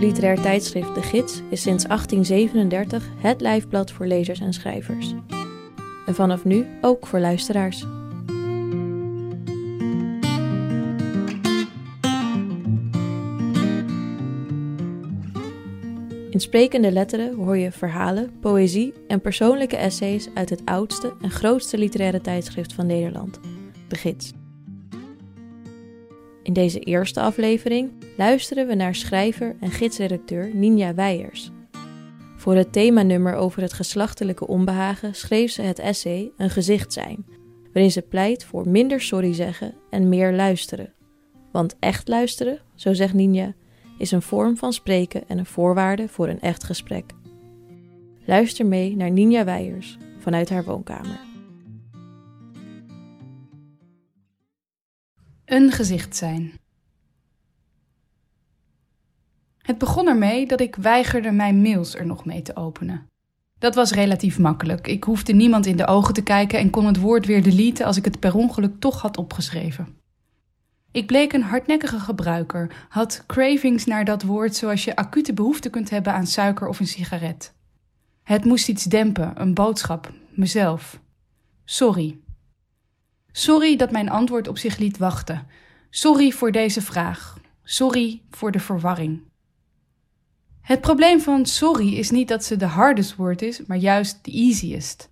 Literair tijdschrift De Gids is sinds 1837 het lijfblad voor lezers en schrijvers. En vanaf nu ook voor luisteraars. In sprekende letteren hoor je verhalen, poëzie en persoonlijke essays uit het oudste en grootste literaire tijdschrift van Nederland, De Gids. In deze eerste aflevering luisteren we naar schrijver en gidsredacteur Ninja Weijers. Voor het themanummer over het geslachtelijke onbehagen schreef ze het essay Een gezicht zijn, waarin ze pleit voor minder sorry zeggen en meer luisteren. Want echt luisteren, zo zegt Ninja, is een vorm van spreken en een voorwaarde voor een echt gesprek. Luister mee naar Ninja Weijers vanuit haar woonkamer. Een gezicht zijn. Het begon ermee dat ik weigerde mijn mails er nog mee te openen. Dat was relatief makkelijk. Ik hoefde niemand in de ogen te kijken en kon het woord weer deleten als ik het per ongeluk toch had opgeschreven. Ik bleek een hardnekkige gebruiker, had cravings naar dat woord zoals je acute behoefte kunt hebben aan suiker of een sigaret. Het moest iets dempen, een boodschap, mezelf. Sorry. Sorry dat mijn antwoord op zich liet wachten. Sorry voor deze vraag. Sorry voor de verwarring. Het probleem van sorry is niet dat ze de hardest word is, maar juist de easiest.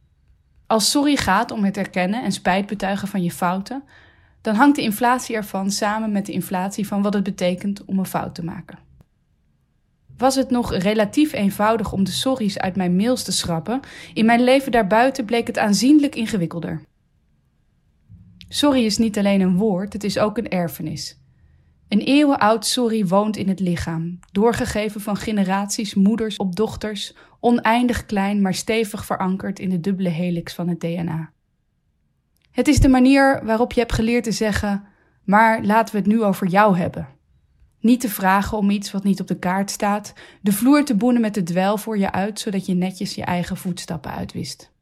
Als sorry gaat om het erkennen en spijt betuigen van je fouten, dan hangt de inflatie ervan samen met de inflatie van wat het betekent om een fout te maken. Was het nog relatief eenvoudig om de sorry's uit mijn mails te schrappen, in mijn leven daarbuiten bleek het aanzienlijk ingewikkelder. Sorry is niet alleen een woord, het is ook een erfenis. Een eeuwenoud sorry woont in het lichaam, doorgegeven van generaties moeders op dochters, oneindig klein maar stevig verankerd in de dubbele helix van het DNA. Het is de manier waarop je hebt geleerd te zeggen: maar laten we het nu over jou hebben. Niet te vragen om iets wat niet op de kaart staat, de vloer te boenen met de dwel voor je uit, zodat je netjes je eigen voetstappen uitwist.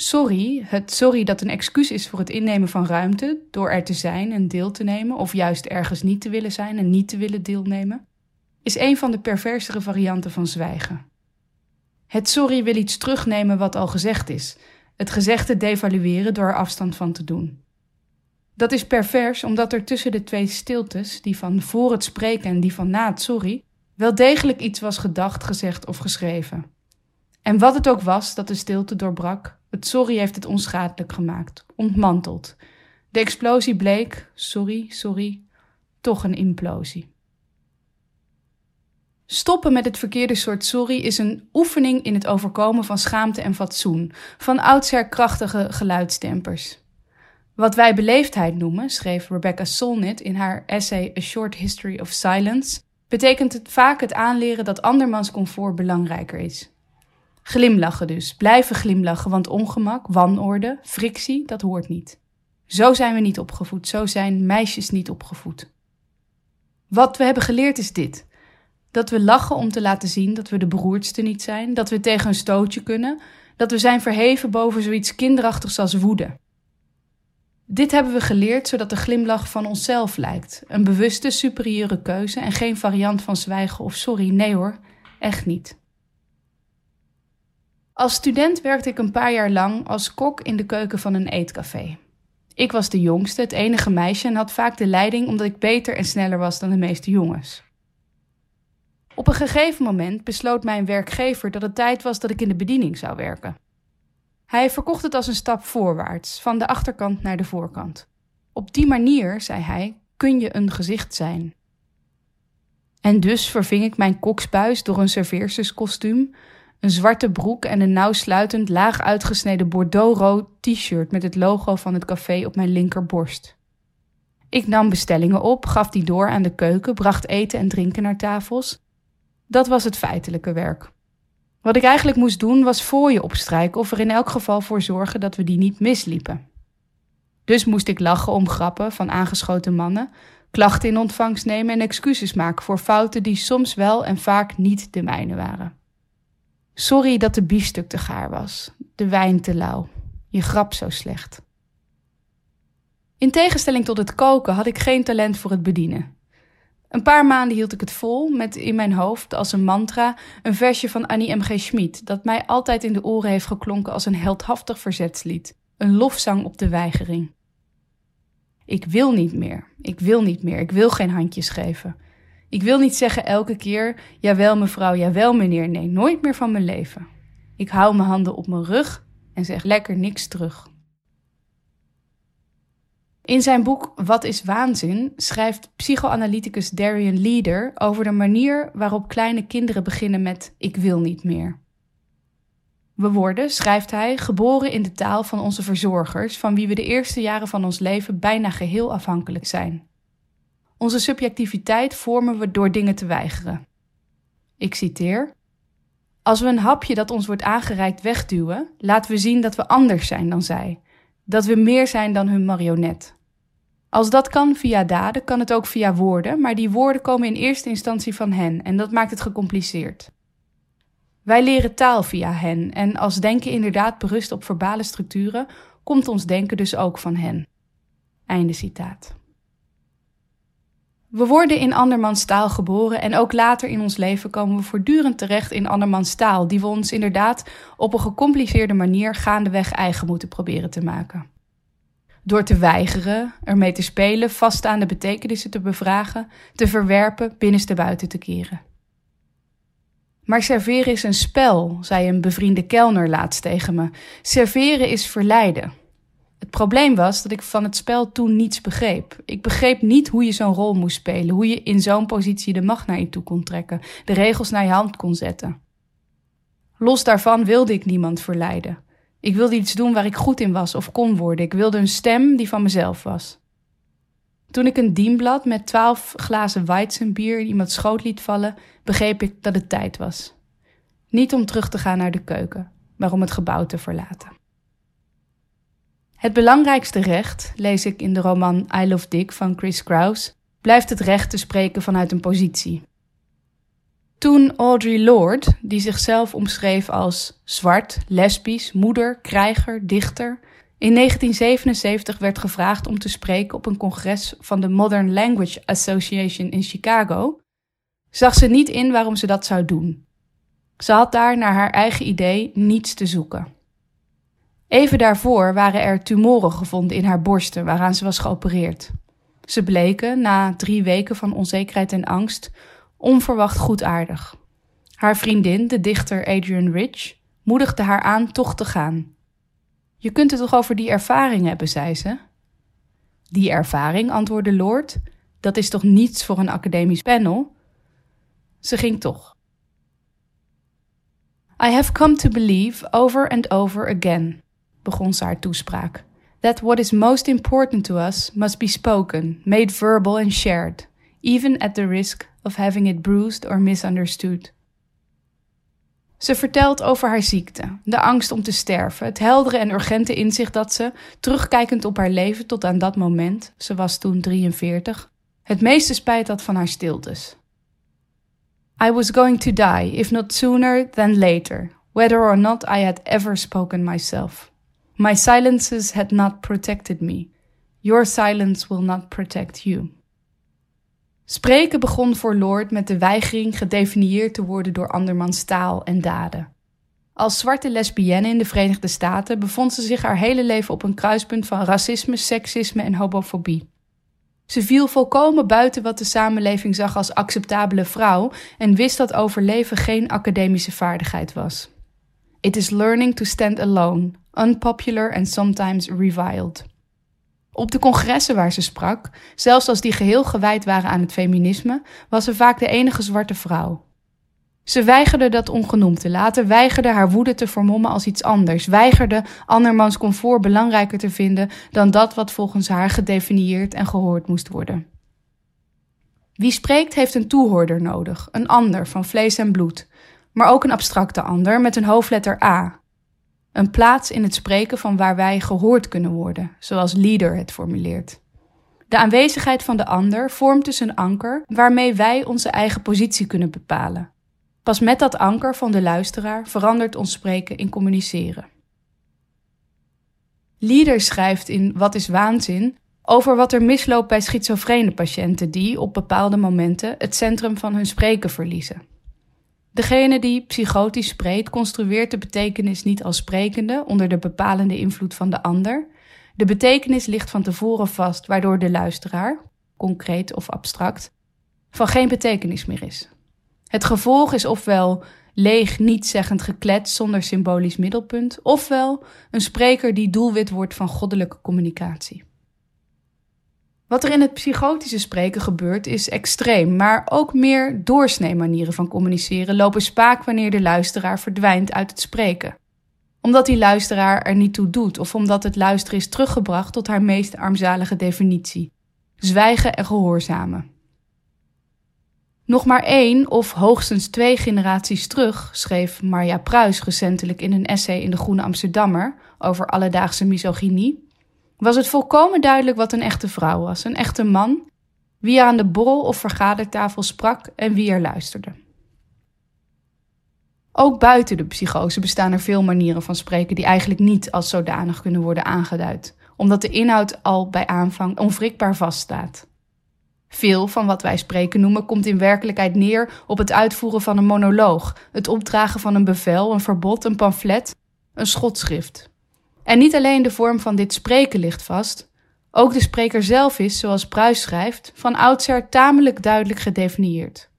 Sorry, het sorry dat een excuus is voor het innemen van ruimte, door er te zijn en deel te nemen, of juist ergens niet te willen zijn en niet te willen deelnemen, is een van de perversere varianten van zwijgen. Het sorry wil iets terugnemen wat al gezegd is, het gezegde devalueren door er afstand van te doen. Dat is pervers omdat er tussen de twee stiltes, die van voor het spreken en die van na het sorry, wel degelijk iets was gedacht, gezegd of geschreven. En wat het ook was dat de stilte doorbrak, het sorry heeft het onschadelijk gemaakt, ontmanteld. De explosie bleek, sorry, sorry, toch een implosie. Stoppen met het verkeerde soort sorry is een oefening in het overkomen van schaamte en fatsoen, van oudsher krachtige geluidstempers. Wat wij beleefdheid noemen, schreef Rebecca Solnit in haar essay A Short History of Silence, betekent het vaak het aanleren dat andermans comfort belangrijker is. Glimlachen dus, blijven glimlachen, want ongemak, wanorde, frictie, dat hoort niet. Zo zijn we niet opgevoed, zo zijn meisjes niet opgevoed. Wat we hebben geleerd is dit. Dat we lachen om te laten zien dat we de beroerdste niet zijn, dat we tegen een stootje kunnen, dat we zijn verheven boven zoiets kinderachtigs als woede. Dit hebben we geleerd zodat de glimlach van onszelf lijkt, een bewuste superieure keuze en geen variant van zwijgen of sorry, nee hoor, echt niet. Als student werkte ik een paar jaar lang als kok in de keuken van een eetcafé. Ik was de jongste, het enige meisje en had vaak de leiding omdat ik beter en sneller was dan de meeste jongens. Op een gegeven moment besloot mijn werkgever dat het tijd was dat ik in de bediening zou werken. Hij verkocht het als een stap voorwaarts, van de achterkant naar de voorkant. Op die manier, zei hij, kun je een gezicht zijn. En dus verving ik mijn koksbuis door een serveersterskostuum, een zwarte broek en een nauwsluitend laag uitgesneden bordeauxrood t-shirt met het logo van het café op mijn linkerborst. Ik nam bestellingen op, gaf die door aan de keuken, bracht eten en drinken naar tafels dat was het feitelijke werk. Wat ik eigenlijk moest doen was voor je opstrijken of er in elk geval voor zorgen dat we die niet misliepen. Dus moest ik lachen om grappen van aangeschoten mannen, klachten in ontvangst nemen en excuses maken voor fouten die soms wel en vaak niet de mijne waren. Sorry dat de biefstuk te gaar was, de wijn te lauw, je grap zo slecht. In tegenstelling tot het koken had ik geen talent voor het bedienen. Een paar maanden hield ik het vol met in mijn hoofd als een mantra een versje van Annie M. G. Schmid dat mij altijd in de oren heeft geklonken als een heldhaftig verzetslied, een lofzang op de weigering. Ik wil niet meer, ik wil niet meer, ik wil geen handjes geven. Ik wil niet zeggen elke keer, jawel mevrouw, jawel meneer, nee, nooit meer van mijn leven. Ik hou mijn handen op mijn rug en zeg lekker niks terug. In zijn boek Wat is waanzin schrijft psychoanalyticus Darian Leader over de manier waarop kleine kinderen beginnen met ik wil niet meer. We worden, schrijft hij, geboren in de taal van onze verzorgers, van wie we de eerste jaren van ons leven bijna geheel afhankelijk zijn. Onze subjectiviteit vormen we door dingen te weigeren. Ik citeer: Als we een hapje dat ons wordt aangereikt wegduwen, laten we zien dat we anders zijn dan zij, dat we meer zijn dan hun marionet. Als dat kan via daden, kan het ook via woorden, maar die woorden komen in eerste instantie van hen en dat maakt het gecompliceerd. Wij leren taal via hen en als denken inderdaad berust op verbale structuren, komt ons denken dus ook van hen. Einde citaat. We worden in andermans taal geboren en ook later in ons leven komen we voortdurend terecht in andermans taal, die we ons inderdaad op een gecompliceerde manier gaandeweg eigen moeten proberen te maken. Door te weigeren, ermee te spelen, vaststaande betekenissen te bevragen, te verwerpen, binnenste buiten te keren. Maar serveren is een spel, zei een bevriende kelner laatst tegen me. Serveren is verleiden. Het probleem was dat ik van het spel toen niets begreep. Ik begreep niet hoe je zo'n rol moest spelen, hoe je in zo'n positie de macht naar je toe kon trekken, de regels naar je hand kon zetten. Los daarvan wilde ik niemand verleiden. Ik wilde iets doen waar ik goed in was of kon worden. Ik wilde een stem die van mezelf was. Toen ik een dienblad met twaalf glazen Weizenbier in iemands schoot liet vallen, begreep ik dat het tijd was. Niet om terug te gaan naar de keuken, maar om het gebouw te verlaten. Het belangrijkste recht, lees ik in de roman I Love Dick van Chris Kraus, blijft het recht te spreken vanuit een positie. Toen Audre Lorde, die zichzelf omschreef als zwart, lesbisch, moeder, krijger, dichter, in 1977 werd gevraagd om te spreken op een congres van de Modern Language Association in Chicago, zag ze niet in waarom ze dat zou doen. Ze had daar naar haar eigen idee niets te zoeken. Even daarvoor waren er tumoren gevonden in haar borsten waaraan ze was geopereerd. Ze bleken, na drie weken van onzekerheid en angst, onverwacht goedaardig. Haar vriendin, de dichter Adrian Rich, moedigde haar aan toch te gaan. Je kunt het toch over die ervaring hebben, zei ze. Die ervaring, antwoordde Lord, dat is toch niets voor een academisch panel? Ze ging toch. I have come to believe over and over again, begon ze haar toespraak, that what is most important to us must be spoken, made verbal and shared, even at the risk of having it bruised or misunderstood. Ze vertelt over haar ziekte, de angst om te sterven, het heldere en urgente inzicht dat ze, terugkijkend op haar leven tot aan dat moment, ze was toen 43, het meeste spijt had van haar stiltes. I was going to die, if not sooner than later, whether or not I had ever spoken myself. My silences had not protected me. Your silence will not protect you. Spreken begon voor Lord met de weigering gedefinieerd te worden door andermans taal en daden. Als zwarte lesbienne in de Verenigde Staten bevond ze zich haar hele leven op een kruispunt van racisme, seksisme en homofobie. Ze viel volkomen buiten wat de samenleving zag als acceptabele vrouw en wist dat overleven geen academische vaardigheid was. It is learning to stand alone, unpopular and sometimes reviled. Op de congressen waar ze sprak, zelfs als die geheel gewijd waren aan het feminisme, was ze vaak de enige zwarte vrouw. Ze weigerde dat ongenoemd te laten, weigerde haar woede te vermommen als iets anders, weigerde andermans comfort belangrijker te vinden dan dat wat volgens haar gedefinieerd en gehoord moest worden. Wie spreekt heeft een toehoorder nodig, een ander van vlees en bloed, maar ook een abstracte ander met een hoofdletter A, een plaats in het spreken van waar wij gehoord kunnen worden, zoals Leader het formuleert. De aanwezigheid van de ander vormt dus een anker waarmee wij onze eigen positie kunnen bepalen. Pas met dat anker van de luisteraar verandert ons spreken in communiceren. Leader schrijft in Wat is waanzin over wat er misloopt bij schizofrene patiënten die op bepaalde momenten het centrum van hun spreken verliezen. Degene die psychotisch spreekt, construeert de betekenis niet als sprekende onder de bepalende invloed van de ander. De betekenis ligt van tevoren vast, waardoor de luisteraar, concreet of abstract, van geen betekenis meer is. Het gevolg is ofwel leeg, nietszeggend geklet zonder symbolisch middelpunt, ofwel een spreker die doelwit wordt van goddelijke communicatie. Wat er in het psychotische spreken gebeurt is extreem, maar ook meer doorsnee manieren van communiceren lopen spaak wanneer de luisteraar verdwijnt uit het spreken. Omdat die luisteraar er niet toe doet of omdat het luisteren is teruggebracht tot haar meest armzalige definitie: zwijgen en gehoorzamen. Nog maar één of hoogstens twee generaties terug schreef Marja Pruis recentelijk in een essay in de Groene Amsterdammer over alledaagse misogynie was het volkomen duidelijk wat een echte vrouw was, een echte man, wie aan de borrel of vergadertafel sprak en wie er luisterde. Ook buiten de psychose bestaan er veel manieren van spreken die eigenlijk niet als zodanig kunnen worden aangeduid, omdat de inhoud al bij aanvang onwrikbaar vaststaat. Veel van wat wij spreken noemen komt in werkelijkheid neer op het uitvoeren van een monoloog, het opdragen van een bevel, een verbod, een pamflet, een schotschrift. En niet alleen de vorm van dit spreken ligt vast, ook de spreker zelf is, zoals Pruis schrijft, van oudsher tamelijk duidelijk gedefinieerd.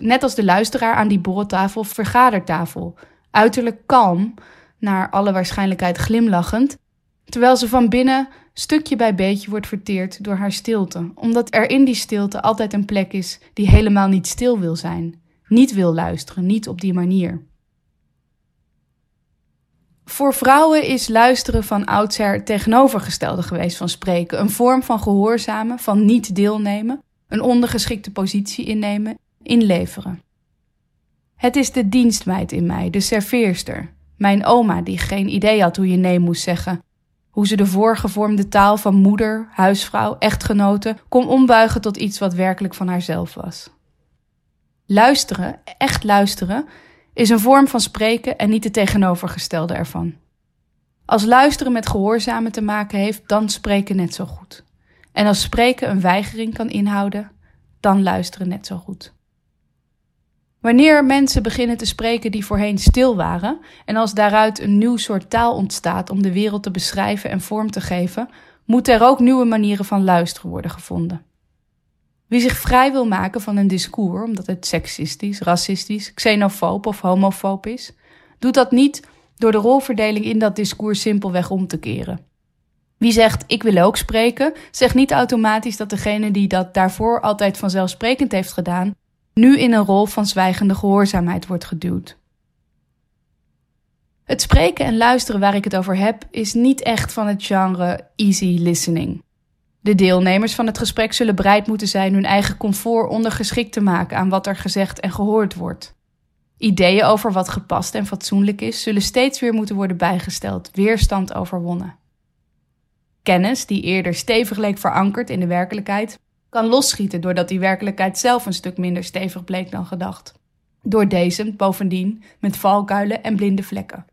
Net als de luisteraar aan die borreltafel of vergadertafel, uiterlijk kalm, naar alle waarschijnlijkheid glimlachend, terwijl ze van binnen stukje bij beetje wordt verteerd door haar stilte, omdat er in die stilte altijd een plek is die helemaal niet stil wil zijn, niet wil luisteren, niet op die manier. Voor vrouwen is luisteren van oudsher het tegenovergestelde geweest van spreken. Een vorm van gehoorzamen, van niet deelnemen, een ondergeschikte positie innemen, inleveren. Het is de dienstmeid in mij, de serveerster. Mijn oma die geen idee had hoe je nee moest zeggen. Hoe ze de voorgevormde taal van moeder, huisvrouw, echtgenote kon ombuigen tot iets wat werkelijk van haarzelf was. Luisteren, echt luisteren, is een vorm van spreken en niet het tegenovergestelde ervan. Als luisteren met gehoorzamen te maken heeft, dan spreken net zo goed. En als spreken een weigering kan inhouden, dan luisteren net zo goed. Wanneer mensen beginnen te spreken die voorheen stil waren, en als daaruit een nieuw soort taal ontstaat om de wereld te beschrijven en vorm te geven, moeten er ook nieuwe manieren van luisteren worden gevonden. Wie zich vrij wil maken van een discours, omdat het seksistisch, racistisch, xenofoob of homofoob is, doet dat niet door de rolverdeling in dat discours simpelweg om te keren. Wie zegt ik wil ook spreken, zegt niet automatisch dat degene die dat daarvoor altijd vanzelfsprekend heeft gedaan, nu in een rol van zwijgende gehoorzaamheid wordt geduwd. Het spreken en luisteren waar ik het over heb, is niet echt van het genre easy listening. De deelnemers van het gesprek zullen bereid moeten zijn hun eigen comfort ondergeschikt te maken aan wat er gezegd en gehoord wordt. Ideeën over wat gepast en fatsoenlijk is, zullen steeds weer moeten worden bijgesteld, weerstand overwonnen. Kennis, die eerder stevig leek verankerd in de werkelijkheid, kan losschieten doordat die werkelijkheid zelf een stuk minder stevig bleek dan gedacht. Door deze, bovendien, met valkuilen en blinde vlekken.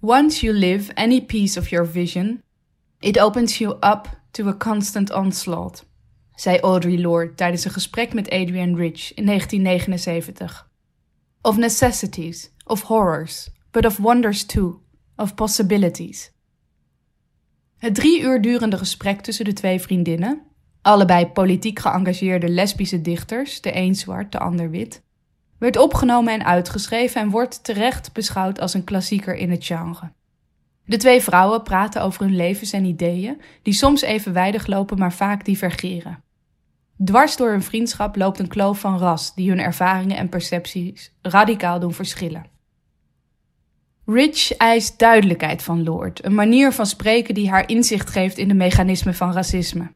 Once you live any piece of your vision, it opens you up to a constant onslaught, zei Audre Lorde tijdens een gesprek met Adrienne Rich in 1979. Of necessities, of horrors, but of wonders too, of possibilities. Het drie uur durende gesprek tussen de twee vriendinnen, allebei politiek geëngageerde lesbische dichters, de een zwart, de ander wit, werd opgenomen en uitgeschreven en wordt terecht beschouwd als een klassieker in het genre. De twee vrouwen praten over hun levens en ideeën, die soms evenwijdig lopen, maar vaak divergeren. Dwars door hun vriendschap loopt een kloof van ras die hun ervaringen en percepties radicaal doen verschillen. Rich eist duidelijkheid van Lord, een manier van spreken die haar inzicht geeft in de mechanismen van racisme.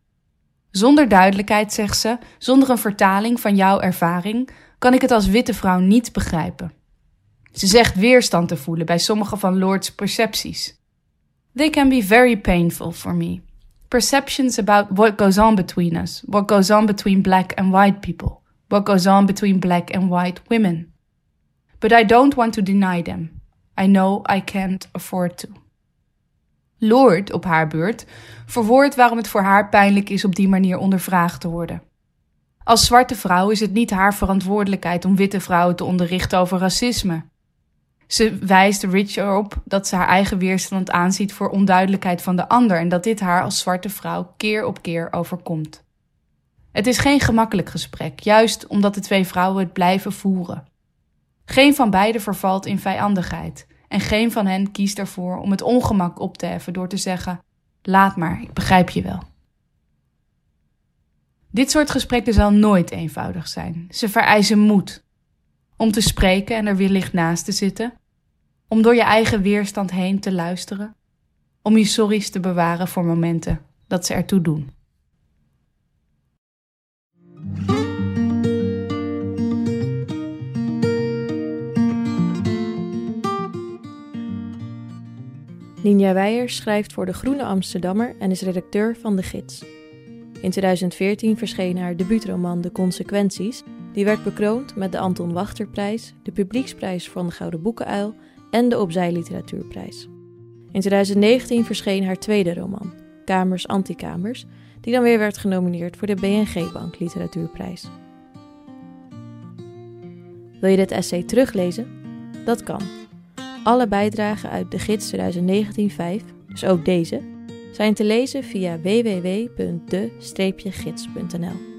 Zonder duidelijkheid, zegt ze, zonder een vertaling van jouw ervaring, kan ik het als witte vrouw niet begrijpen. Ze zegt weerstand te voelen bij sommige van Lords percepties. They can be very painful for me. Perceptions about what goes on between us, what goes on between black and white people, what goes on between black and white women. But I don't want to deny them. I know I can't afford to. Lord, op haar beurt, verwoordt waarom het voor haar pijnlijk is op die manier ondervraagd te worden. Als zwarte vrouw is het niet haar verantwoordelijkheid om witte vrouwen te onderrichten over racisme. Ze wijst Rich erop dat ze haar eigen weerstand aanziet voor onduidelijkheid van de ander en dat dit haar als zwarte vrouw keer op keer overkomt. Het is geen gemakkelijk gesprek, juist omdat de twee vrouwen het blijven voeren. Geen van beiden vervalt in vijandigheid en geen van hen kiest ervoor om het ongemak op te heffen door te zeggen: Laat maar, ik begrijp je wel. Dit soort gesprekken zal nooit eenvoudig zijn. Ze vereisen moed. Om te spreken en er wellicht naast te zitten. Om door je eigen weerstand heen te luisteren. Om je sorry's te bewaren voor momenten dat ze ertoe doen. Ninja Weijers schrijft voor de Groene Amsterdammer en is redacteur van De Gids. In 2014 verscheen haar debuutroman De Consequenties, die werd bekroond met de Anton Wachterprijs, de Publieksprijs van de Gouden Boekenuil en de Opzij Literatuurprijs. In 2019 verscheen haar tweede roman, Kamers Antikamers, die dan weer werd genomineerd voor de BNG Bank Literatuurprijs. Wil je dit essay teruglezen? Dat kan. Alle bijdragen uit de gids 2019-5, dus ook deze, zijn te lezen via www.de-gids.nl.